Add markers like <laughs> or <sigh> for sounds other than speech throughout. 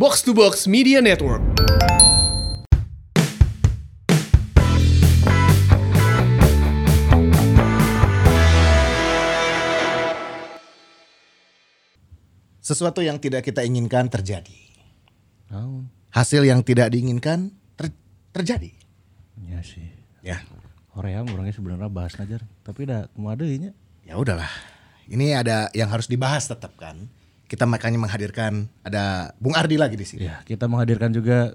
Box to Box Media Network. Sesuatu yang tidak kita inginkan terjadi. Hasil yang tidak diinginkan ter- terjadi. Ya sih. Ya, Korea orangnya sebenarnya bahas aja, tapi udah ke mana ya udahlah. Ini ada yang harus dibahas tetap kan. Kita makanya menghadirkan ada Bung Ardi lagi di sini. Ya, kita menghadirkan juga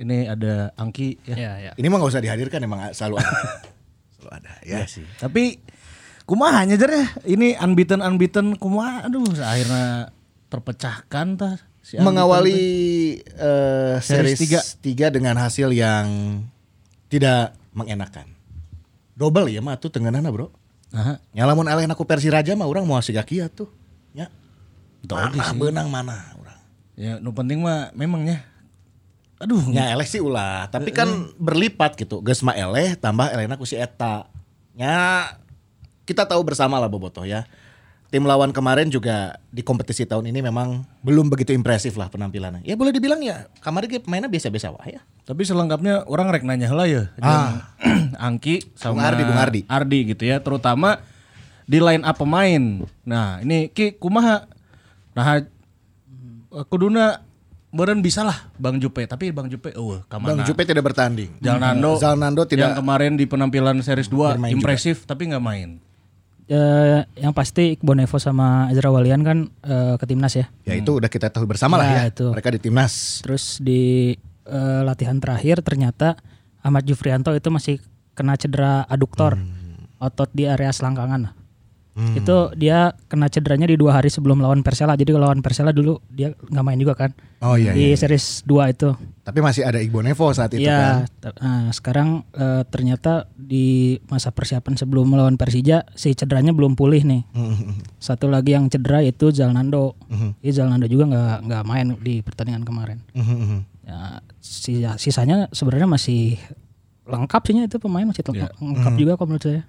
ini ada Angki ya. Ya, ya. Ini mah nggak usah dihadirkan emang selalu ada. <laughs> selalu ada ya. Iya sih. Tapi kumaha nya jar ya? Ini unbeaten unbeaten kumaha aduh akhirnya terpecahkan tah. Si Mengawali Series series tiga. 3 dengan hasil yang tidak mengenakan. Double ya mah tuh tengenana bro. Aha. Nyalamun eleh aku versi raja mah orang mau kieu tuh. Mana benang mana orang. Ya, nu penting mah memangnya aduh Ya eleh sih ulah, tapi kan berlipat gitu. Geus mah eleh tambah elehna ku si eta. Ya kita tahu bersama lah Bobotoh ya. Tim lawan kemarin juga di kompetisi tahun ini memang belum begitu impresif lah penampilannya. Ya boleh dibilang ya kemarin ge pemainnya biasa-biasa wah ya. Tapi selengkapnya orang rek nanya heula ya. Ah. <clears throat> Angki sama Bung Ardi, Bung Ardi. Ardi gitu ya, terutama di line up pemain. Nah, ini Ki kumaha? Nah, kuduna beren bisa lah Bang Jupe, tapi Bang Jupe eueuh ka Bang? Jupe tidak bertanding. Zalnando, Zalnando yang tidak kemarin di penampilan series 2 Bermain impresif tapi nggak main. Eh, yang pasti Iqbal Nevo sama Ezra Walian kan eh, ke timnas ya. Ya itu udah kita tahu bersama lah Ya, ya. itu. Mereka di timnas. Terus di eh, latihan terakhir ternyata Ahmad Jufrianto itu masih kena cedera aduktor otot di area selangkangan. Itu dia kena cederanya di dua hari sebelum lawan Persela. Jadi kalau lawan Persela dulu dia nggak main juga kan. Oh iya, Di iya. series 2 itu. Tapi masih ada Igbo Nevo saat itu kan. Iya, ter- nah, sekarang eh, ternyata di masa persiapan sebelum melawan Persija si cederanya belum pulih nih. Satu lagi yang cedera itu Zalnando. Ini Zalnando juga nggak nggak main di pertandingan kemarin. Ya, si- sisanya sebenarnya masih lengkap sih itu pemain masih lengkap, lengkap juga kalau menurut saya.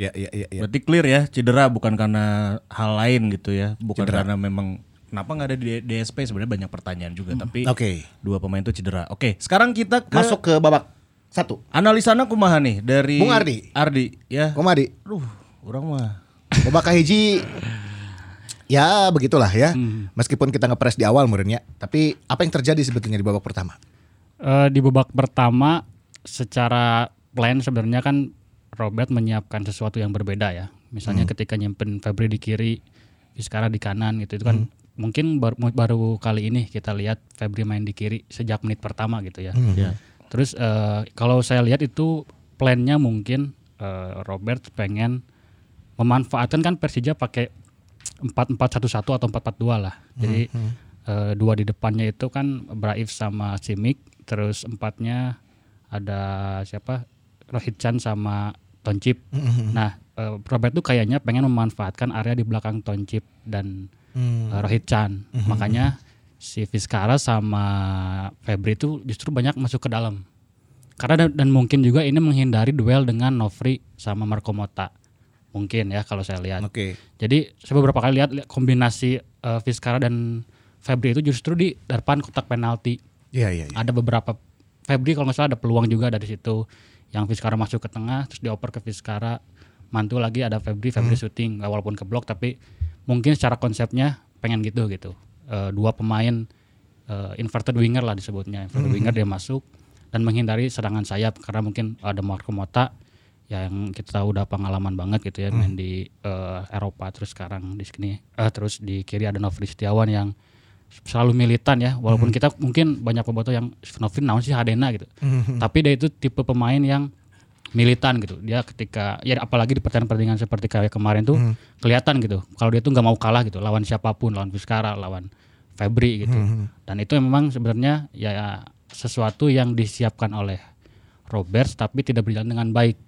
Ya, ya, ya, ya. Berarti clear ya, cedera bukan karena hal lain gitu ya, bukan karena memang kenapa nggak ada di DSP sebenarnya banyak pertanyaan juga, tapi Oke. dua pemain itu cedera. Oke, sekarang kita ke Masuk ke babak satu. analisana kumaha nih dari Bung Ardi. Ardi ya. Komadi. Aduh, orang mah Babak kahiji ya begitulah ya. Meskipun kita ngepres di awal murnya, tapi apa yang terjadi sebetulnya di babak pertama? Eh, di babak pertama secara plan sebenarnya kan Robert menyiapkan sesuatu yang berbeda ya. Misalnya ketika nyimpen Febri di kiri, Vizcara di kanan gitu itu kan mungkin baru, baru kali ini kita lihat Febri main di kiri sejak menit pertama gitu ya. ya. Terus eh, kalau saya lihat itu plannya mungkin eh, Robert pengen memanfaatkan kan Persija pakai 4-4-1-1 atau 4-4-2 lah. Jadi eh, dua di depannya itu kan Braif sama Simic, terus empatnya ada siapa? Rohit Chan sama Toncip. Nah, eh, Robert tuh kayaknya pengen memanfaatkan area di belakang Toncip dan eh, Rohit Chan. Makanya si Vizcara sama Febri itu justru banyak masuk ke dalam. Karena dan, dan mungkin juga ini menghindari duel dengan Novri sama Marco Mota. Mungkin ya kalau saya lihat. Oke. Jadi saya beberapa kali lihat lihat kombinasi eh, Vizcara dan Febri itu justru di depan kotak penalti. Iya, iya, iya. Ada beberapa Febri kalau nggak salah ada peluang juga dari situ. Yang Vizcara masuk ke tengah terus dioper ke Vizcara. Mantu lagi ada Febri, Febri syuting nggak walaupun ke blok tapi mungkin secara konsepnya pengen gitu gitu. Eh, dua pemain eh, inverted winger lah disebutnya. Inverted winger dia masuk dan menghindari serangan sayap karena mungkin ada Marco Mota yang kita tahu udah pengalaman banget gitu ya main di eh, Eropa terus sekarang di sini eh, terus di kiri ada Novri Setiawan yang selalu militan ya walaupun kita mungkin banyak pemboto yang Novri naon sih Hadena gitu. Tapi dia itu tipe pemain yang militan gitu. Dia ketika ya apalagi di pertandingan-pertandingan seperti kayak kemarin tuh kelihatan gitu. Kalau dia tuh nggak mau kalah gitu lawan siapa pun lawan Vizcara lawan Febri gitu. Dan itu memang sebenarnya ya sesuatu yang disiapkan oleh Roberts tapi tidak berjalan dengan baik.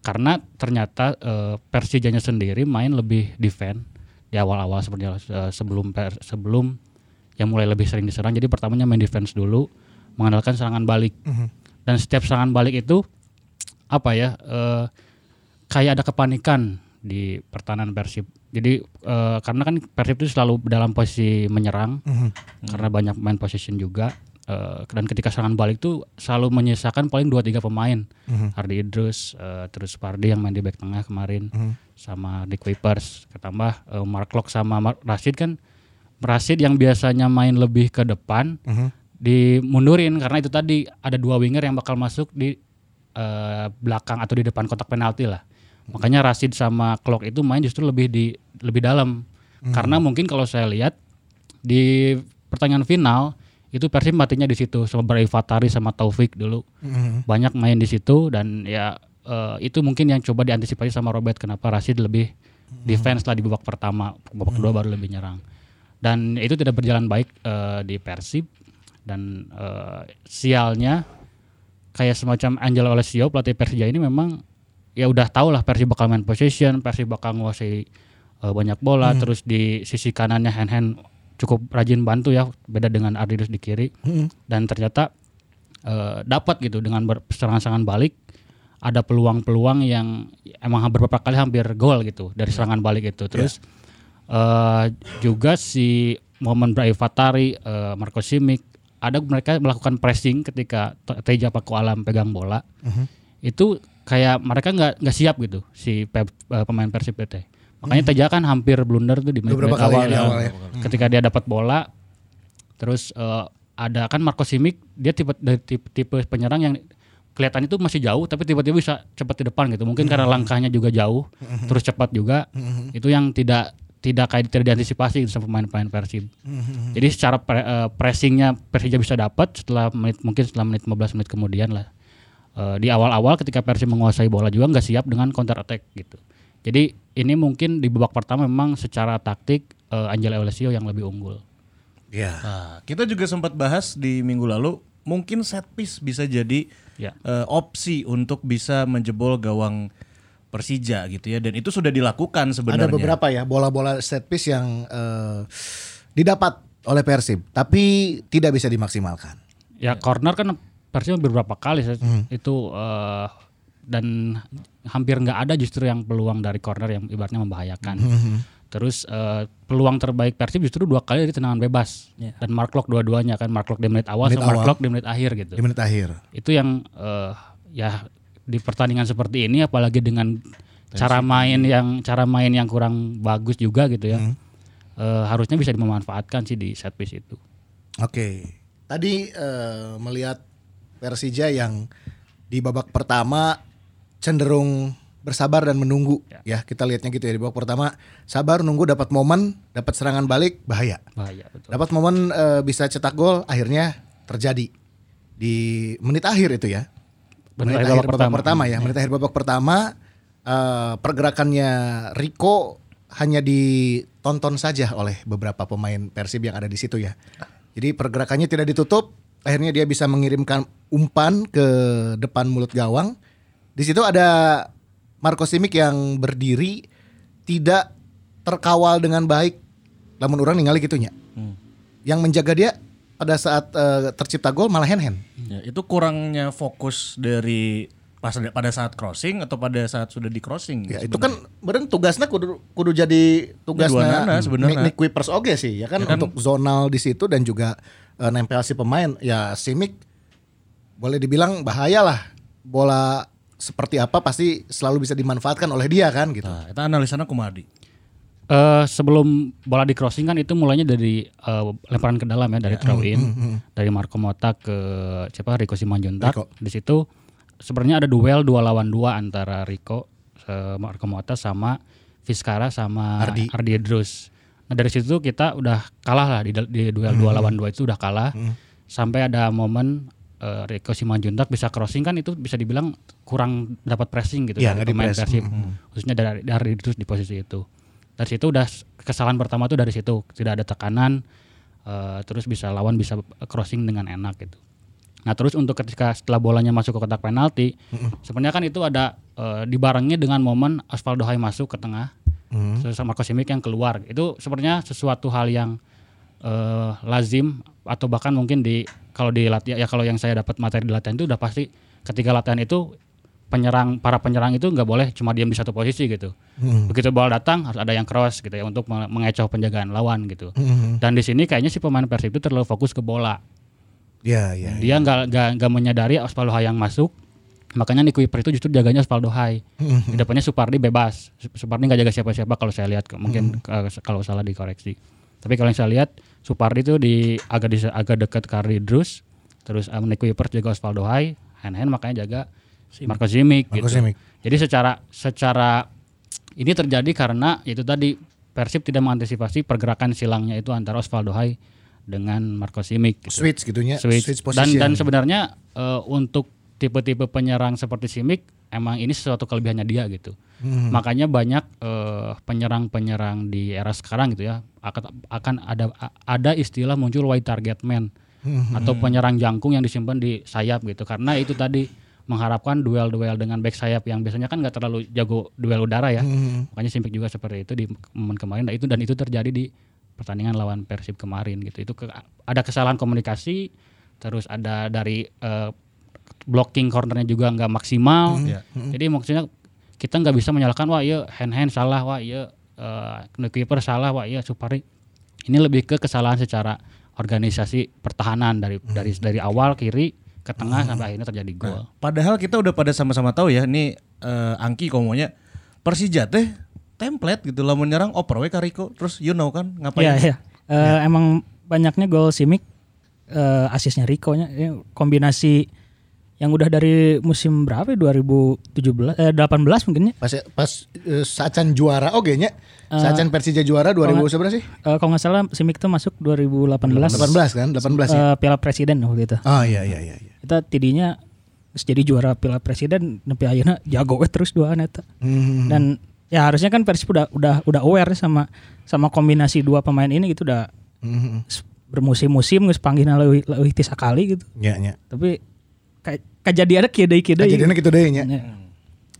Karena ternyata eh, Persijanya sendiri main lebih defend di awal-awal sebenarnya eh, sebelum per- sebelum yang mulai lebih sering diserang jadi pertamanya main defense dulu mengandalkan serangan balik dan setiap serangan balik itu apa ya eh, kayak ada kepanikan di pertahanan Persib Jadi eh, karena kan Persib itu selalu dalam posisi menyerang karena banyak main position juga. Eh, dan ketika serangan balik tuh selalu menyisakan paling 2-3 pemain. Hardy Idrus, eh, terus Pardi yang main di back tengah kemarin sama Dick Wipers. Ketambah eh, Mark Locke sama Mark Rashid kan Rashid yang biasanya main lebih ke depan dimundurin karena itu tadi ada dua winger yang bakal masuk di eh, belakang atau di depan kotak penalti lah. Makanya Rashid sama Klok itu main justru lebih di lebih dalam. Karena mungkin kalau saya lihat di pertandingan final itu Persib matinya di situ sama Fatari sama Taufik dulu. Banyak main di situ dan ya eh, itu mungkin yang coba diantisipasi sama Robert kenapa Rashid lebih defense lah di babak pertama, babak kedua baru lebih nyerang. Dan itu tidak berjalan baik eh, di Persib. Dan eh, sialnya kayak semacam Angelo Alessio pelatih Persija ini memang ya udah tau lah Persib bakal main possession, Persib bakal menguasai eh, banyak bola, terus di sisi kanannya hand hand cukup rajin bantu ya, beda dengan Ardidus di kiri. Dan ternyata eh, dapat gitu dengan serangan-serangan balik. Ada peluang-peluang yang emang beberapa kali hampir gol gitu dari serangan balik itu. Terus eh, juga si momen Bray Fatari, eh, Marco Simic, ada mereka melakukan pressing ketika Te- Teja Paku Alam pegang bola. Itu kayak mereka nggak nggak siap gitu si pe- eh, pemain Persib PT. Makanya Teja kan hampir blunder tuh di menit Beberapa kali awal ya di awal ya. Ketika dia dapat bola, terus eh, ada kan Marco Simic dia tipe dari tipe, tipe penyerang yang kelihatan itu masih jauh tapi tiba-tiba bisa cepat di depan gitu. Mungkin karena langkahnya juga jauh terus cepat juga. Itu yang tidak tidak kayak tidak diantisipasi gitu sama pemain-pemain Persib jadi secara pre- eh, pressingnya Persija bisa dapat setelah menit mungkin setelah menit 15 menit kemudian lah Eh, di awal-awal ketika Persib menguasai bola juga nggak siap dengan counter attack gitu jadi ini mungkin di babak pertama memang secara taktik eh, Angel Alessio yang lebih unggul Iya. Nah, kita juga sempat bahas di minggu lalu mungkin set piece bisa jadi Ya. eh, opsi untuk bisa menjebol gawang Persija gitu ya dan itu sudah dilakukan sebenarnya. Ada beberapa ya bola-bola set piece yang eh, didapat oleh Persib tapi tidak bisa dimaksimalkan. Ya corner kan Persib beberapa kali saya- itu eh, dan hampir nggak ada justru yang peluang dari corner yang ibaratnya membahayakan. Terus eh, peluang terbaik Persib justru dua kali dari tendangan bebas dan Mark Locke dua-duanya kan Mark Locke di menit awal Menit sama Mark awal. Locke di menit akhir gitu. Di menit akhir. Itu yang eh, ya di pertandingan seperti ini apalagi dengan cara main yang cara main yang kurang bagus juga gitu ya. eh, harusnya bisa dimanfaatkan sih di set piece itu. Oke. Tadi eh, melihat Persija yang di babak pertama cenderung bersabar dan menunggu ya. kita lihatnya gitu ya di babak pertama sabar nunggu dapat momen dapat serangan balik bahaya Bahaya betul. dapat momen eh, bisa cetak gol akhirnya terjadi di menit akhir itu ya Menit akhir babak babak, pertama. pertama ya menit akhir babak pertama eh, pergerakannya Rico hanya ditonton saja oleh beberapa pemain Persib yang ada di situ ya. Jadi pergerakannya tidak ditutup akhirnya dia bisa mengirimkan umpan ke depan mulut gawang. Di situ ada Marco Simic yang berdiri tidak terkawal dengan baik. Namun orang ningali gitunya. Yang menjaga dia pada saat eh, tercipta gol malah hand hand Ya, itu kurangnya fokus dari pas pada saat crossing atau pada saat sudah di crossing. ya itu kan beren tugasnya kudu kudu jadi tugasnya sebenarnya. Nick, Nick Kuipers oge sih ya kan untuk zonal di situ dan juga eh, nempel si pemain ya Simic boleh dibilang bahaya lah bola seperti apa pasti selalu bisa dimanfaatkan oleh dia kan gitu Nah, itu analisanya kumadi. Eh sebelum bola di crossing kan itu mulainya dari eh, lemparan ke dalam ya dari throw in dari Marco Mota ke siapa Rico Simanjuntak. Rico. Di situ sebenarnya ada duel dua lawan dua antara Rico eh, Marco Mota sama Vizcara sama Ardi. Ardi Idrus. Nah dari situ kita udah kalah lah di, di duel dua lawan dua itu udah kalah. Sampai ada momen eh, Rico Simanjuntak bisa crossing kan itu bisa dibilang kurang dapat pressing gitu Iya, dari nggak pemain. Persib. Khususnya dari dari Idrus di posisi itu dari situ udah kesalahan pertama tuh dari situ. Tidak ada tekanan eh, terus bisa lawan bisa crossing dengan enak gitu. Nah terus untuk ketika setelah bolanya masuk ke kotak penalti sebenarnya kan itu ada eh, dibarengi dengan momen Osvaldo Hai masuk ke tengah terus sama Marco Simic yang keluar. Itu sebenarnya sesuatu hal yang eh, lazim atau bahkan mungkin di kalau di latihan ya kalau yang saya dapat materi di latihan itu udah pasti ketika latihan itu penyerang para penyerang itu nggak boleh cuma diam di satu posisi gitu. Begitu bola datang harus ada yang cross gitu ya untuk menge- mengecoh penjagaan lawan gitu. Dan di sini kayaknya si pemain Persib itu terlalu fokus ke bola. Ya, ya. Dia nggak nggak nggak menyadari Osvaldo Hai yang masuk. Makanya di Kuiper itu justru jaganya Osvaldo Hai. Di depannya Supardi bebas. Su- Supardi nggak jaga siapa-siapa kalau saya lihat mungkin eh, kalau salah dikoreksi. Tapi kalau yang saya lihat Supardi itu di agak di, agak dekat ke Idrus. Terus um, Nick Kuiper jaga Osvaldo Hai, hand-hand makanya jaga Marco Simic Marco gitu. Simic. Jadi secara secara ini terjadi karena itu tadi Persib tidak mengantisipasi pergerakan silangnya itu antara Osvaldo Hai dengan Marco Simic. gitu Switch gitunya, switch. switch dan position. dan sebenarnya eh, untuk tipe-tipe penyerang seperti Simic emang ini sesuatu kelebihannya dia gitu. Hmm. Makanya banyak eh, penyerang-penyerang di era sekarang gitu ya akan akan ada ada istilah muncul wide target man Hmm. atau penyerang jangkung yang disimpan di sayap gitu. Karena itu tadi mengharapkan duel-duel dengan back sayap yang biasanya kan nggak terlalu jago duel udara ya. Hmm. Makanya Simic juga seperti itu di momen kemarin dan itu dan itu terjadi di pertandingan lawan Persib kemarin gitu. Itu ke- ada kesalahan komunikasi, terus ada dari eh, blocking cornernya juga nggak maksimal. Iya. Jadi maksudnya kita nggak bisa menyalahkan wah iya hand hand salah, wah iya uh, keeper salah, wah iya Supari. Ini lebih ke kesalahan secara organisasi pertahanan dari dari dari awal kiri ke tengah sampai akhirnya terjadi gol. Padahal kita udah pada sama-sama tahu ya, ini eh, Angki komonya Persija teh template gitu lah menyerang oper we Kariko terus you know kan ngapain? Iya, iya. Eh, Emang banyaknya gol Simic eh, asisnya Rico-nya Ini kombinasi yang udah dari musim berapa ya? 2017 eh 18 mungkin ya. Pas pas eh, Sacan juara oke nya. Sacan Persija juara 2000 seberapa sih? Eh, kalau nggak salah Simic tuh masuk 2018 18 kan? 18 ya. eh, Piala Presiden waktu itu. Oh iya iya iya iya. Kita tidinya jadi juara Piala Presiden nepi ayeuna jago terus duaan eta. Hmm. Dan ya harusnya kan Persib udah udah udah aware sama sama kombinasi dua pemain ini gitu udah Hmm. bermusim-musim geus panggihna leuwih leuwih ti sakali gitu. Ya ya. Tapi kejadiannya kieu deui kieu deui. Kejadiannya gitu deh nya. Ya.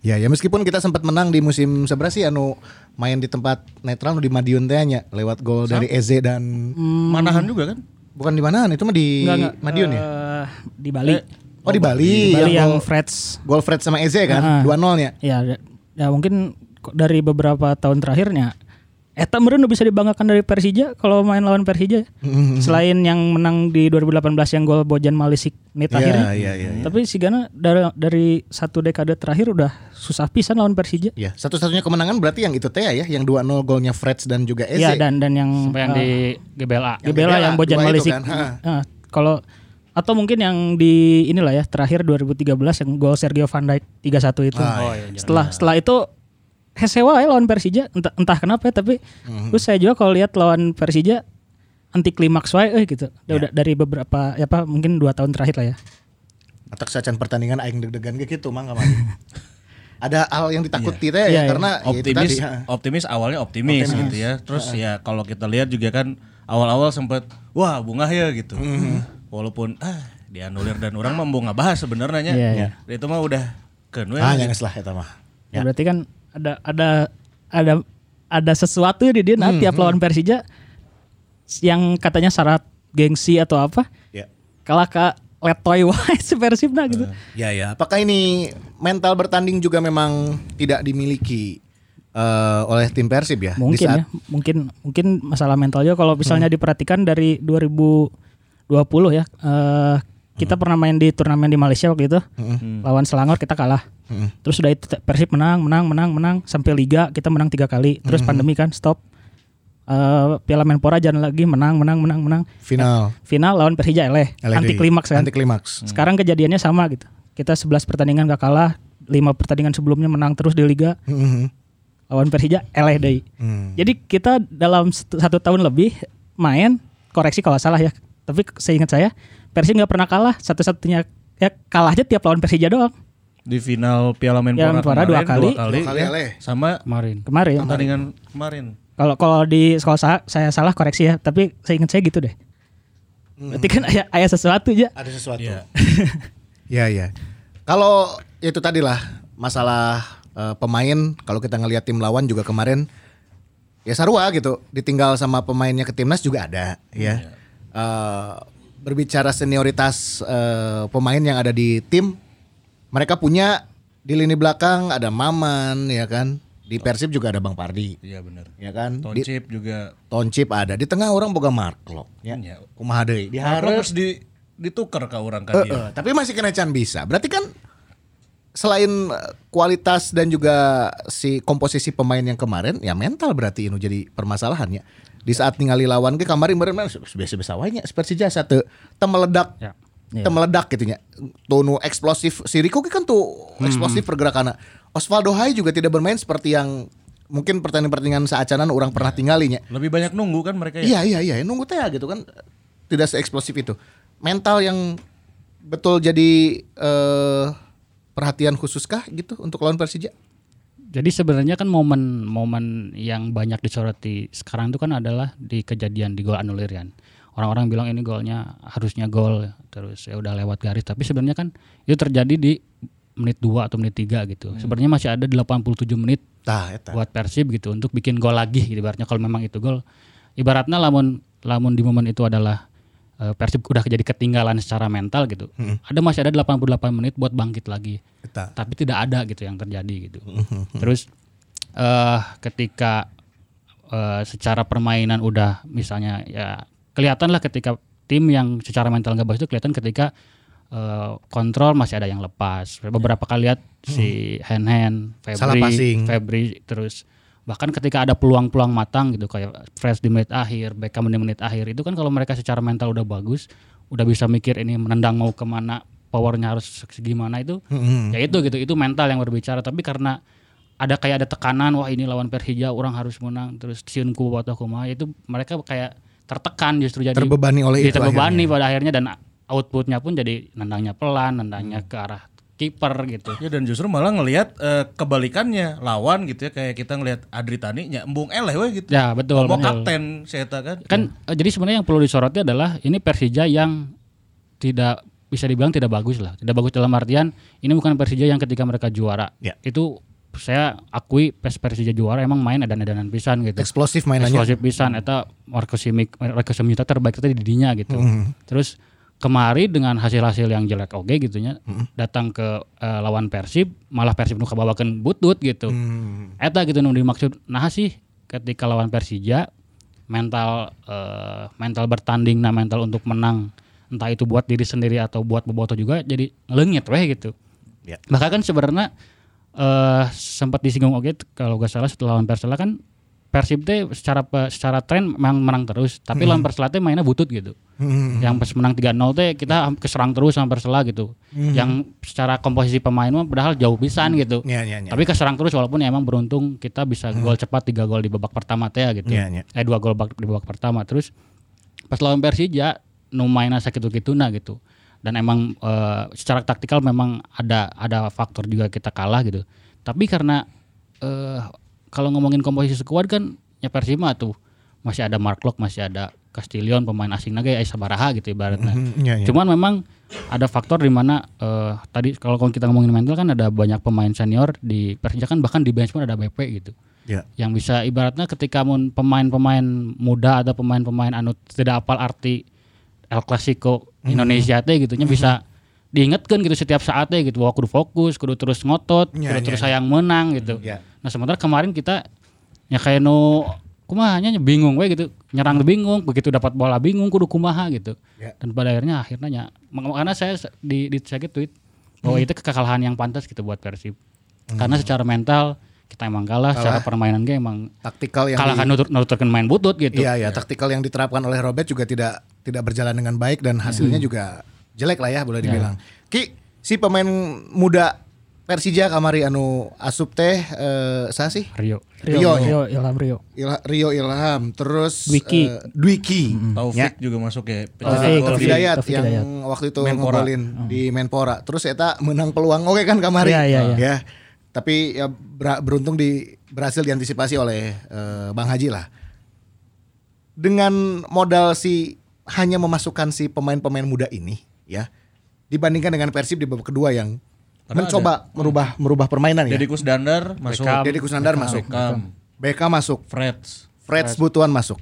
Ya ya meskipun kita sempat menang di musim seberapa sih anu main di tempat netral nu di Madiun teh nya lewat gol dari Eze dan Manahan juga kan? bukan di mana itu mah di Enggak, enggak. Madiun ya? Eh, di Bali. Oh di Bali, Di Bali yang gol, Freds. gol Fred sama Eze kan Ah. 2-0 nya. Ya, ya mungkin dari beberapa tahun terakhirnya Eta meureun nu bisa dibanggakan dari Persija kalau main lawan Persija. Hmm. Selain yang menang di 2018 yang gol Bojan Malisik menit Iya, akhirnya. iya, iya, iya. Tapi si Gana dari dari satu dekade terakhir udah susah pisan lawan Persija. Ya, satu-satunya kemenangan berarti yang itu teh ya, yang 2-0 golnya Freds dan juga Eze. Iya dan dan yang Sampai yang eh, di GBLA. Yang Gebela Gebela, yang Bojan Malisik. kan. Nah, kalau atau mungkin yang di inilah ya terakhir 2013 yang gol Sergio Van Dijk 3-1 itu. Oh, iya, setelah setelah itu Hesewa ya lawan Persija entah, entah kenapa ya, tapi Mhm. terus saya juga kalau lihat lawan Persija anti klimaks wae euy gitu. Ya. Udah dari beberapa ya apa mungkin dua tahun terakhir lah ya. Atak sacan pertandingan aing deg-degan gitu mah kamari. <laughs> Ada hal yang ditakuti teh Iya, ya iya. karena ya itu optimis tadi, ha. optimis awalnya optimis, gitu ya terus ya kalau kita lihat juga kan awal-awal sempat wah bunga ya gitu walaupun ah dianulir dan orang mah mau bahas sebenarnya Iya, iya. itu mah udah kan we. Ah, jangan lah eta mah. Ya. Berarti kan ada ada ada ada sesuatu di dia nah, Hmm, tiap lawan Persija yang katanya syarat gengsi atau apa Ya. kalah ke letoy wae <laughs> si Persib nah gitu. Ya ya, apakah ini mental bertanding juga memang tidak dimiliki eh, oleh tim Persib ya? Di Mungkin saat- ya, mungkin mungkin masalah mental juga kalau misalnya diperhatikan dari 2020 ya. eh, kita pernah main di turnamen di Malaysia waktu itu. Lawan Selangor kita kalah. Terus udah itu Persib menang, menang, menang, menang sampai liga kita menang tiga kali. Terus pandemi kan stop. Eh, Piala Menpora jalan lagi menang, menang, menang, menang. Final. Final lawan Persija eleh, anti klimaks kan. Anti klimaks. Sekarang kejadiannya sama gitu. Kita 11 pertandingan gak kalah, 5 pertandingan sebelumnya menang terus di liga. Mhm. Lawan Persija eleh deui. Hmm. Jadi kita dalam satu, satu tahun lebih main koreksi kalau salah ya. Tapi seingat saya Persib nggak pernah kalah. Satu-satunya ya kalah aja tiap lawan Persija doang di final Piala Menpora, Piala Menpora dua kemarin, kali. Dua kali ya. sama Kemarin. kemarin. pertandingan kemarin Kalau kalau di sekolah saya, saya salah koreksi ya. Tapi seingat saya gitu deh. Berarti kan ayah, ayah sesuatu aja. Ada sesuatu. Iya. <laughs> Ya ya. Kalau itu tadi lah masalah eh, pemain kalau kita ngelihat tim lawan juga kemarin ya sarua gitu ditinggal sama pemainnya ke timnas juga ada ya. Eh, berbicara senioritas eh, pemain yang ada di tim mereka punya di lini belakang ada Maman ya kan. Di Persib juga ada Bang Pardi. Iya benar. Ya kan? Di Toncip juga Toncip ada. Di tengah orang boga Marklock ya. Iya. Kumaha deui? harus Diharap di ditukar ke orang kan eh, tapi masih kena can bisa. Berarti kan selain kualitas dan juga si komposisi pemain yang kemarin ya mental berarti ini jadi permasalahannya. Di saat ningali lawan ke kemarin kemarin biasa-biasa wae nya Persija satu teu meledak. Ya. Teu meledak gitu nya. Tuh nu eksplosif si Rico ge kan tuh eksplosif pergerakannya. Osvaldo Hai juga tidak bermain seperti yang mungkin pertandingan-pertandingan saacanan orang pernah tinggalinya. Lebih banyak nunggu kan mereka ya. Iya iya iya nunggu teh gitu kan tidak seeksplosif itu. Mental yang betul jadi eh, perhatian khususkah gitu untuk lawan Persija? Jadi sebenarnya kan momen-momen yang banyak disoroti sekarang itu kan adalah di kejadian di gol anulir kan. Orang-orang bilang ini golnya harusnya gol terus ya udah lewat garis tapi sebenarnya kan itu terjadi di menit 2 atau menit 3 gitu. Sebenarnya masih ada 87 menit eta. buat Persib gitu untuk bikin gol lagi gitu ibaratnya kalau memang itu gol. Ibaratnya lamun lamun di momen itu adalah Persib udah jadi ketinggalan secara mental gitu. Ada masih ada 88 menit buat bangkit lagi Eta. tapi tidak ada gitu yang terjadi gitu. Terus eh ketika eh, secara permainan udah misalnya ya kelihatan lah ketika tim yang secara mental nggak bagus itu kelihatan ketika eh, kontrol masih ada yang lepas. Beberapa kali lihat si Hen Hen, Salah Febri. Febri terus bahkan ketika ada peluang-peluang matang gitu kayak Fresh di menit akhir, Beckham di menit akhir itu kan kalau mereka secara mental udah bagus, udah bisa mikir ini menendang mau ke mana, powernya harus segimana itu, ya itu gitu, itu mental yang berbicara. Tapi karena ada kayak ada tekanan, wah ini lawan Persija orang harus menang, terus siunku atau kumaha, itu mereka kayak tertekan justru jadi Terbebani oleh jadi itu terbebani akhirnya. pada akhirnya dan outputnya pun jadi nendangnya pelan, nendangnya ke arah kiper gitu. Ya dan justru malah ngelihat eh, kebalikannya lawan gitu ya kayak kita ngelihat Adri Tani nya embung eleh we gitu. Ya betul. Mau kapten saya kan. kan eh, jadi sebenarnya yang perlu disoroti adalah ini Persija yang tidak bisa dibilang tidak bagus lah tidak bagus dalam artian ini bukan Persija yang ketika mereka juara Ya. itu saya akui pes Persija juara emang main edan-edanan pisan gitu Eksplosif mainannya. eksplosif pisan eta Marco Simic Marco Simic terbaik tadi di dinya gitu terus kemari dengan hasil-hasil yang jelek oke gitunya datang ke eh, lawan Persib malah Persib nu kabawakeun butut gitu. Eta gitu nu dimaksud. Nah sih ketika lawan Persija mental eh, mental bertanding nah mental untuk menang entah itu buat diri sendiri atau buat boboto juga jadi ngelengit weh gitu. Ya. bahkan kan sebenarnya eh sempat disinggung oke kalau gak salah setelah lawan Persela kan Persib teh secara secara tren memang menang terus tapi lawan Persela teh mainnya butut gitu. Yang pas menang 3-0 teh kita keserang terus sama Persela gitu. Yang secara komposisi pemain mah padahal jauh pisan gitu. Iya, iya, iya. tapi keserang terus walaupun ya emang beruntung kita bisa gol cepat tiga gol di babak pertama teh ya gitu. Iya, iya. eh dua gol bak- di babak pertama. Terus pas lawan Persija nu mainnya sakit gituna gitu. Dan emang eh, secara taktikal memang ada ada faktor juga kita kalah gitu. Tapi karena eh kalau ngomongin komposisi skuad kan ya Persima tuh masih ada Mark Locke masih ada Castillion pemain asing naga ya Sabaraha gitu ibaratnya Mhm, iya, iya. cuman memang ada faktor di mana eh, tadi kalau kita ngomongin mental kan ada banyak pemain senior di Persija kan bahkan di bench pun ada BP gitu Ya. yang bisa ibaratnya ketika pemain-pemain muda atau pemain-pemain anu tidak apal arti El Clasico Indonesia teh gitu nya bisa diingatkan gitu setiap saatnya gitu wah kudu fokus kudu terus ngotot Ya, kudu ya, terus ya. sayang menang gitu. Ya. nah sementara kemarin kita ya kayak no kumahanya bingung we gitu. Nyerang bingung begitu dapat bola bingung kudu kumaha gitu. Ya. dan pada akhirnya akhirnya ya makanya saya di di saya tweet bahwa itu kekalahan yang pantas gitu buat Persib. Karena secara mental kita emang kalah, secara permainan game emang Taktikal yang kalah kan di- nutur nuturkan main butut gitu. Iya ya taktikal yang diterapkan oleh Robert juga tidak tidak berjalan dengan baik dan hasilnya juga jelek lah ya boleh dibilang. Ki si pemain muda Persija kamari anu asup teh eh saya sih Rio Rio, Rio, Rio, Ilham Rio. Ilha- Rio Ilham terus Dwiki. eh, Dwiki Taufik juga masuk ya. Taufik, Taufik. Hidayat Taufik yang Hidayat. waktu itu Menpora. ngegolin di Menpora. Terus eta menang peluang oke kan kamari. Iya, iya, iya. Ya. Tapi ya ber- beruntung di berhasil diantisipasi oleh eh, Bang Haji lah. Dengan modal si hanya memasukkan si pemain-pemain muda ini ya dibandingkan dengan Persib di babak kedua yang Karena mencoba merubah merubah permainan ya. Deddy Kusdandar masuk. Beckham. Deddy Kusnandar masuk. Beckham. BK masuk. Freds. Fred Butuan masuk.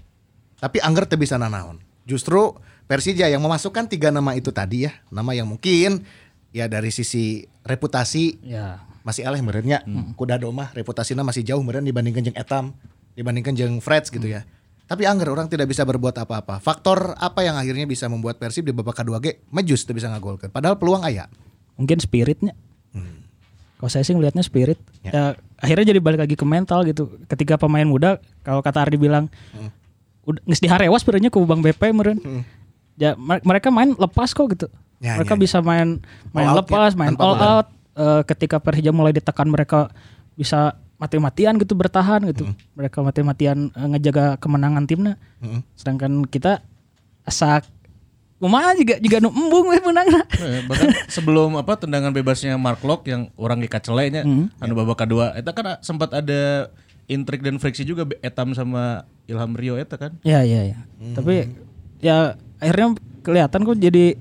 Tapi Angger teu bisa nanaon. Justru Persija yang memasukkan tiga nama itu tadi ya, nama yang mungkin ya dari sisi reputasi Ya. masih eleh merenya kuda domah reputasinya masih jauh meren dibandingkan jeung Etam dibandingkan jeung Freds gitu ya tapi angger orang tidak bisa berbuat apa-apa faktor apa yang akhirnya bisa membuat Persib di babak kedua ge mejus tidak bisa ngagolkan padahal peluang aya Mungkin spiritnya. Kalau saya sih melihatnya spirit. Ya. Ya. akhirnya jadi balik lagi ke mental gitu. Ketika pemain muda, kalau kata Ardi bilang, udah nges diharewas sebenarnya ke Bang BP meren. Ya mer- mereka main lepas kok gitu. Ya, mereka ya, bisa main main All out lepas, ya, main tanpa all out. Eh, ketika Persija mulai ditekan mereka bisa mati-matian gitu bertahan gitu. Mereka mati-matian eh, ngejaga kemenangan timnya. Sedangkan kita asa kumaha juga juga nu embung we menangna. <laughs> Eh, bahkan sebelum apa tendangan bebasnya Mark Locke yang orang dikacelenya anu babak kedua eta kan sempat ada intrik dan friksi juga Etam sama Ilham Rio eta kan Ya ya ya. Tapi ya akhirnya kelihatan kok jadi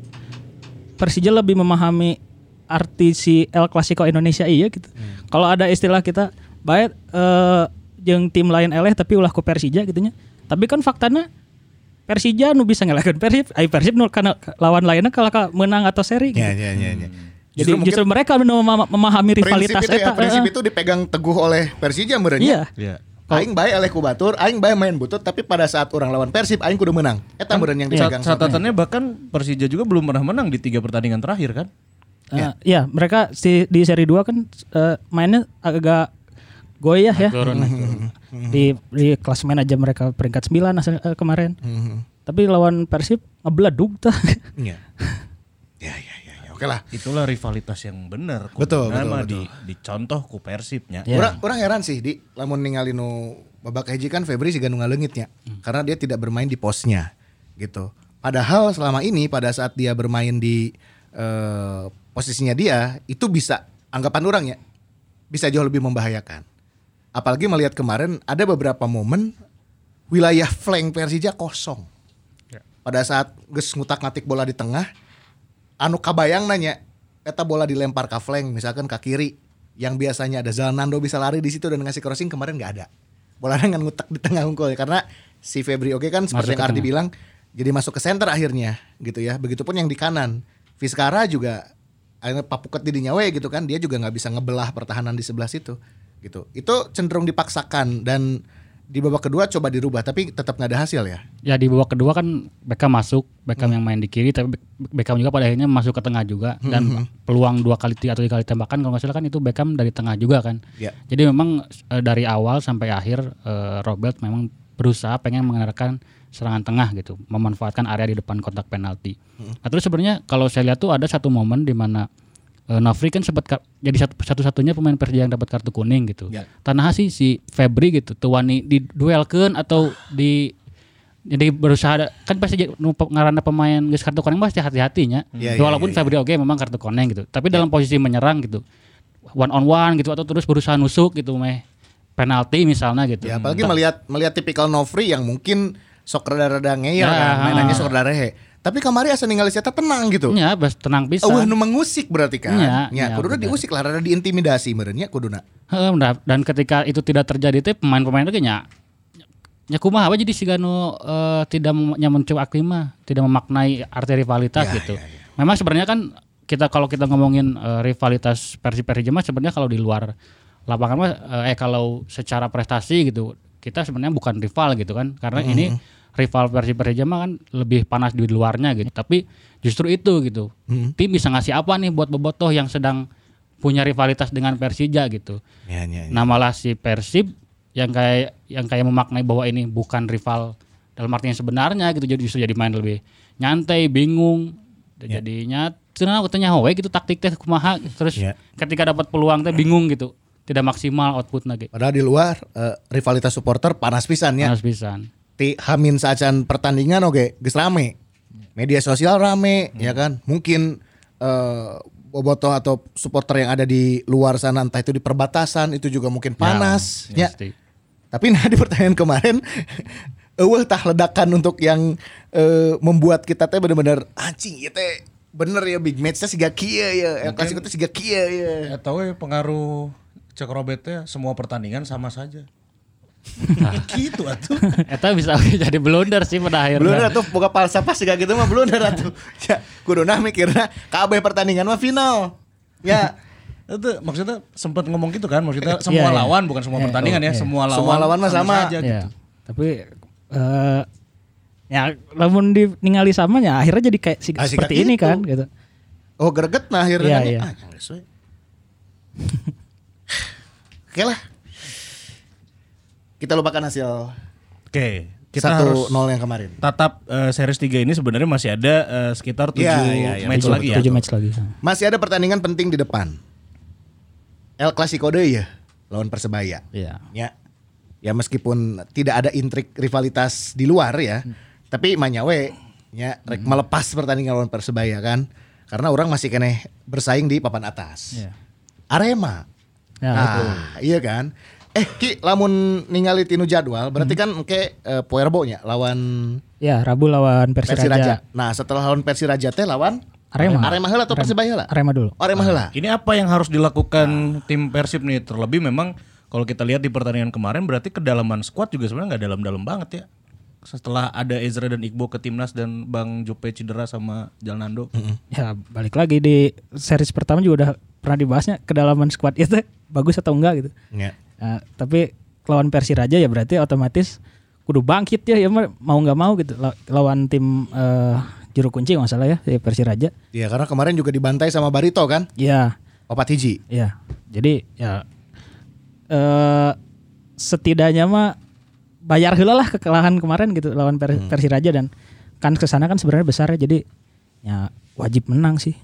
Persija lebih memahami arti si El Clasico Indonesia iya gitu. Kalau ada istilah kita baik eh jeung tim lain eleh tapi ulah ku Persija gitunya. Tapi kan faktanya Persija nu bisa ngelahkeun Persib, ai Persib nu kana lawan lainnya kalau menang atau seri gitu. ya ya ya, ya. Jadi mungkin justru mereka memahami rivalitas prinsip itu, ya, eta. prinsip eh, itu dipegang teguh oleh Persija merenya Iya. Iya. Aing bae eleh kubatur, aing bae main butut, tapi pada saat orang lawan Persib, aing kudu menang. Eta meureun yang Cat- dipegang. catatannya bahkan Persija juga belum pernah menang di tiga pertandingan terakhir kan Eh, ya, mereka si, di seri 2 kan eh, mainnya agak goyah ya. <laughs> Di di klasemen aja mereka peringkat 9 asal, eh, kemarin. <laughs> Tapi lawan Persib ngebeledug tuh. Iya. <laughs> Ya ya ya, ya. oke lah. itulah rivalitas yang benar Betul, nama betul, di dicontoh ku Persibnya Ya. Orang orang heran sih di lamun ningali nu babak hiji kan Febri juga nu ngaleungitnya. Karena dia tidak bermain di posnya gitu. Padahal selama ini pada saat dia bermain di eh, posisinya dia itu bisa anggapan orang ya bisa jauh lebih membahayakan. Apalagi melihat kemarin ada beberapa momen wilayah flank Persija kosong. Pada saat geus ngutak-ngatik bola di tengah, anu kabayang nanya, eta bola dilempar ke flank misalkan ke kiri, yang biasanya ada Zalnando bisa lari di situ dan ngasih crossing kemarin nggak ada. Bola dengan ngutak di tengah unggul karena si Febri oke kan seperti Masuk yang Ardi tengah. bilang jadi masuk ke center akhirnya gitu ya. Begitupun yang di kanan. Vizcara juga akhirnya papuket di nyawe gitu kan dia juga nggak bisa ngebelah pertahanan di sebelah situ gitu. Itu cenderung dipaksakan dan di babak kedua coba dirubah tapi tetap nggak ada hasil ya. Ya di babak kedua kan Beckham masuk, Beckham yang main di kiri, tapi Be- Beckham juga pada akhirnya masuk ke tengah juga dan peluang dua kali atau tiga kali tembakan kalau nggak salah kan itu Beckham dari tengah juga kan. Ya. Jadi memang eh, dari awal sampai akhir eh, Robert memang berusaha pengen mengandalkan serangan tengah gitu, memanfaatkan area di depan kotak penalti. Nah, terus sebenarnya kalau saya lihat tuh ada satu momen di mana eh, Nafri kan sempat jadi satu, satu-satunya pemain Persija yang dapat kartu kuning gitu. Ya. Tanah si si Febri gitu, tuh wani diduelkeun atau di jadi berusaha kan pasti ngaranna pemain geus kartu kuning pasti hati-hatinya. Iya, iya, Walaupun iya, Febri oke memang kartu kuning gitu. Tapi dalam posisi menyerang gitu. One on one gitu atau terus berusaha nusuk gitu meh penalti misalnya gitu. Ya apalagi melihat melihat tipikal Novri yang mungkin sok rada-rada ngeyel Ya, kan, mainannya sok rada rehe. Tapi kamari asa ningali eta tenang gitu. Ya, bas tenang bisa. Eueuh nu mengusik berarti kan. Iya, Ya, iya, kuduna diusik lah rada diintimidasi meureun nya kuduna. Heeh, dan ketika itu tidak terjadi teh pemain-pemain itu nya nya kumaha jadi si Gano eh, tidak mem- nya mencoba aklima, tidak memaknai arti rivalitas Ya, gitu. ya, ya. Memang sebenarnya kan kita kalau kita ngomongin eh, rivalitas Persib Persija mah sebenarnya kalau di luar lapangan mah eh, eh kalau secara prestasi gitu kita sebenarnya bukan rival gitu kan karena ini rival Persib Persija mah kan lebih panas di luarnya gitu tapi justru itu gitu tim bisa ngasih apa nih buat bobotoh yang sedang punya rivalitas dengan Persija gitu Ya, ya, ya. Nah malah si Persib yang kayak yang kayak memaknai bahwa ini bukan rival dalam arti yang sebenarnya gitu jadi justru jadi main lebih nyantai, bingung, Ya. jadinya cenah utanya we gitu taktik teh kumaha terus Ya. ketika dapat peluang teh bingung gitu tidak maksimal output gitu Padahal di luar eh, rivalitas supporter panas pisan ya. harus pisan. Ti hamin sacan pertandingan oke geus rame. Media sosial rame ya kan. Mungkin eh bobotoh atau supporter yang ada di luar sana entah itu di perbatasan itu juga mungkin panas Ya, ya. pasti. Tapi nah <laughs> di pertandingan kemarin <laughs> eueuh tah ledakan untuk yang eh, membuat kita teh bener-bener anjing ieu teh bener ya big match teh siga kieu ya. El Clasico teh siga kieu ya. Atau we pengaruh cek Robert teh semua pertandingan sama saja. Gitu atuh. Eta bisa <laughs> jadi blunder sih pada akhirnya. Blunder atuh boga falsafah siga gitu mah blunder atuh. <laughs> Ya. kuduna mikirna kabeh pertandingan mah final. Ya, Itu maksudnya sempat ngomong gitu kan, maksudnya semua Iya, iya. lawan bukan semua Iya. pertandingan ya, Iya. semua lawan. Semua lawan mah sama. aja Ya, gitu. tapi eh ya lamun di ningali samanya akhirnya jadi kayak si- Ah, seperti ini gitu. kan gitu. oh greget nah akhirnya Iya, kan. iya. Ah. <laughs> Oke lah. Kita lupakan hasil Oke, kita satu harus nol yang kemarin. tatap eh, series 3 ini sebenarnya masih ada eh, sekitar 7 Iya, iya, iya, match lagi ya. Tujuh match lagi. Masih ada pertandingan penting di depan. El Clasico deui ya lawan Persebaya. Iya. Ya. Ya meskipun tidak ada intrik rivalitas di luar ya, tapi manyawe ya rek melepas pertandingan lawan Persebaya kan. Karena orang masih kene bersaing di papan atas. Iya. Arema. Ya, betul. nah, iya kan? Eh Ki lamun ningali tinu jadwal berarti kan ke uh, Puerbo nya lawan Ya, Rabu lawan Persiraja. Persiraja. Nah, setelah lawan Persiraja teh lawan Arema. Arema heula atau Persebaya heula? Arema dulu. Oh, Arema heula. Ini apa yang harus dilakukan tim Persib nih? Terlebih memang kalau kita lihat di pertandingan kemarin berarti kedalaman squad juga sebenarnya nggak dalam-dalam banget ya. Setelah ada Ezra dan Iqbo ke timnas dan Bang Jupe cedera sama Jalnando. Ya, balik lagi di series pertama juga udah pernah dibahasnya kedalaman squad itu bagus atau enggak gitu. Ya. Nah, tapi lawan Persiraja ya berarti otomatis kudu bangkit ya, ya mau nggak mau gitu La- lawan tim eh, juru kunci nggak salah ya di Persiraja. Iya, karena kemarin juga dibantai sama Barito kan? Iya, Opat hiji. iya. Jadi ya eh setidaknya mah bayar heula lah kekalahan kemarin gitu lawan Per- Persiraja dan kan ke sana kan sebenarnya besar ya jadi ya wajib menang sih.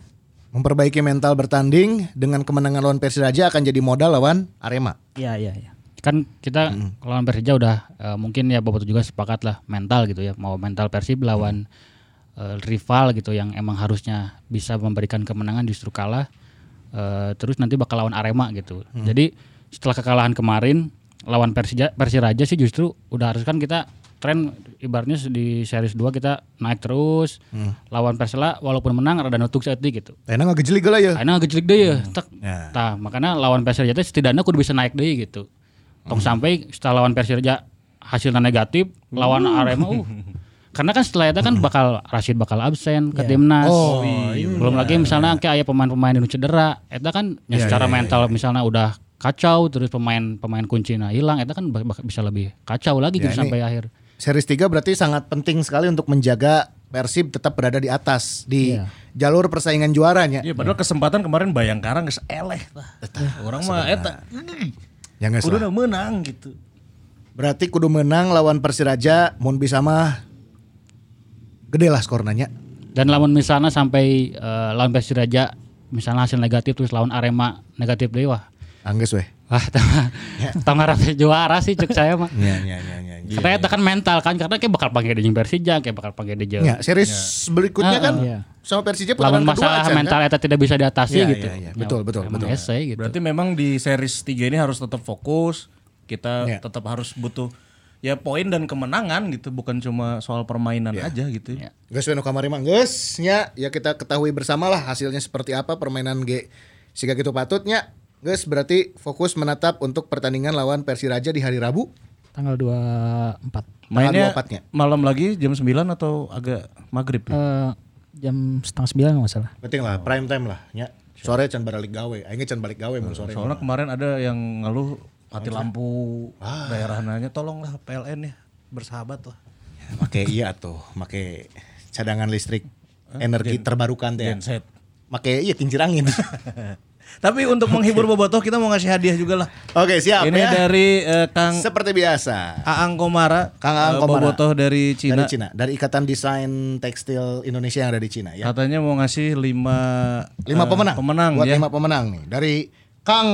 Memperbaiki mental bertanding dengan kemenangan lawan Persiraja akan jadi modal lawan Arema. Iya, iya, iya. kan kita lawan Persija udah eh, mungkin ya Boboto juga sepakat lah mental gitu ya mau mental Persib lawan eh, rival gitu yang emang harusnya bisa memberikan kemenangan justru kalah Eh, terus nanti bakal lawan Arema gitu jadi setelah kekalahan kemarin lawan Persija Persiraja sih justru udah harus kan kita tren ibaratnya di series 2 kita naik terus lawan Persela walaupun menang rada nutuk saat gitu Tena ngegejeli geula ya. Aina ngejlik deh ya. Tak. Ya. Tah, makanya lawan Persija teh setidaknya kudu bisa naik deh gitu. Tong sampai setelah lawan Persija hasilnya negatif, lawan Arema uh. <laughs> Karena kan setelah itu kan bakal Rashid bakal absen ke timnas. Oh, Belum lagi misalnya kayak aya pemain-pemain yang cedera, eta kan ya secara mental misalnya udah kacau terus pemain-pemain kuncinya hilang, eta kan bisa lebih kacau lagi Ya, gitu ini- sampai akhir. Series 3 berarti sangat penting sekali untuk menjaga Persib tetap berada di atas di Iya. jalur persaingan juaranya. Iya, padahal kesempatan kemarin Bayangkara geus eleh tah. Orang mah eta Ya nggak kudu menang gitu. Berarti kudu menang lawan Persiraja, mun bisa mah gede lah skor nanya. Dan lawan misalnya sampai eh, lawan Persiraja misalnya hasil negatif terus lawan Arema negatif deh wah. Angges weh. Wah, tau ngarap juara sih cek saya mah. Iya iya iya iya. Katanya itu kan mental kan karena kayak bakal panggil di Persija, kayak bakal panggil di Jawa. Ya, series berikutnya kan Iya. sama Persija putaran kedua masalah aja, mental kan? eta tidak bisa diatasi Iya, gitu. iya, iya. Betul, betul, emang betul. ese gitu. Berarti memang di series 3 ini harus tetap fokus. Kita Iya. tetap harus butuh ya poin dan kemenangan gitu, bukan cuma soal permainan aja gitu. Iya. Geus we nu kamari mah geus nya ya kita ketahui bersama lah hasilnya seperti apa permainan G siga gitu patutnya. Geus berarti fokus menatap untuk pertandingan lawan Persiraja di hari Rabu. Tanggal 24. Mainnya 24-nya. malam lagi jam 9 atau agak maghrib ya? Eh jam setengah sembilan nggak masalah. Penting lah prime time lah nya. Sore can balik gawe, aing can balik gawe mun sore. Soalnya kemarin ada yang ngeluh mati lampu daerah nanya tolonglah PLN ya bersahabat lah. Make iya tuh, make cadangan listrik energi terbarukan teh. ya. Genset. Make iya kincir angin. <laughs> Tapi untuk menghibur Bobotoh kita mau ngasih hadiah juga lah. Oke, siap Ini ya. dari eh, Kang Seperti biasa. Aang Komara, Kang Aang eh, Komara. Bobotoh dari Cina. Dari Cina, dari Ikatan Desain Tekstil Indonesia yang ada di Cina ya. Katanya mau ngasih lima Lima eh, pemenang. Pemenang Buat ya. lima pemenang nih. Dari Kang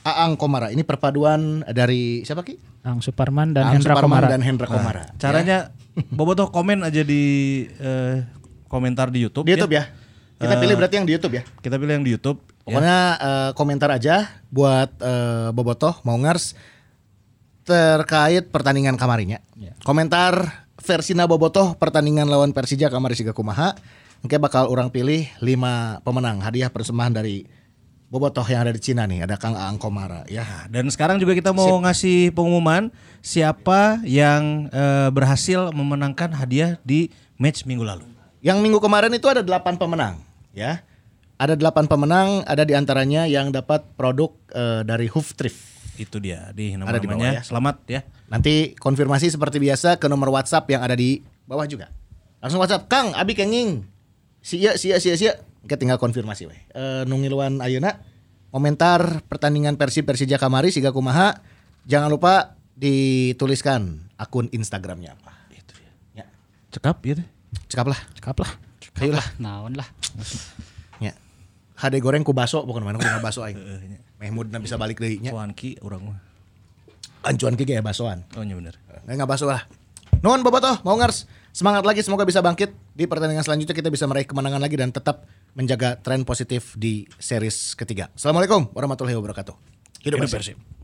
Aang Komara. Ini perpaduan dari siapa Ki? Ang Suparman dan Aang Hendra Suparman Komara. dan Hendra Komara. Caranya Bobotoh komen aja di eh, komentar di YouTube. Di YouTube ya. Kita pilih berarti yang di YouTube ya. Kita pilih yang di YouTube. Pokoknya eh, komentar aja buat eh, Bobotoh mau ngers terkait pertandingan kamarinya. Komentar versina Bobotoh pertandingan lawan Persija kamari siga kumaha. Oke bakal orang pilih 5 pemenang hadiah persembahan dari Bobotoh yang ada di Cina nih. Ada Kang Aang Komara ya. Nah, Dan sekarang juga kita mau ngasih pengumuman siapa yang eh, berhasil memenangkan hadiah di match minggu lalu. Yang minggu kemarin itu ada delapan pemenang, ya. Ada delapan pemenang, ada di antaranya yang dapat produk eh, dari Hoof Thrift. Itu dia di Ada di bawah ya. Selamat ya. Nanti konfirmasi seperti biasa ke nomor WhatsApp yang ada di bawah juga. Langsung WhatsApp, Kang, Abi kenging. Sia, sia, sia, sia. Kita tinggal konfirmasi weh. Eh, nungiluan Ayeuna komentar pertandingan Persib Persija kamari siga kumaha. Jangan lupa dituliskan akun Instagramnya apa. Itu dia. Ya, Cekap gitu. cekap lah. Cekap lah. Ayolah. Naon lah. Ya. HD goreng ku baso bukan mana ku baso aing. Mehmudna bisa balik deui nya. Cuanki orang mah. Ancuan ki kayak basoan. Oh iya bener. Nggak nggak baso lah. Nuhun bobotoh, mau ngars. Semangat lagi semoga bisa bangkit di pertandingan selanjutnya kita bisa meraih kemenangan lagi dan tetap menjaga tren positif di series ketiga. Assalamualaikum warahmatullahi wabarakatuh. Hidup, Hidup. Persib.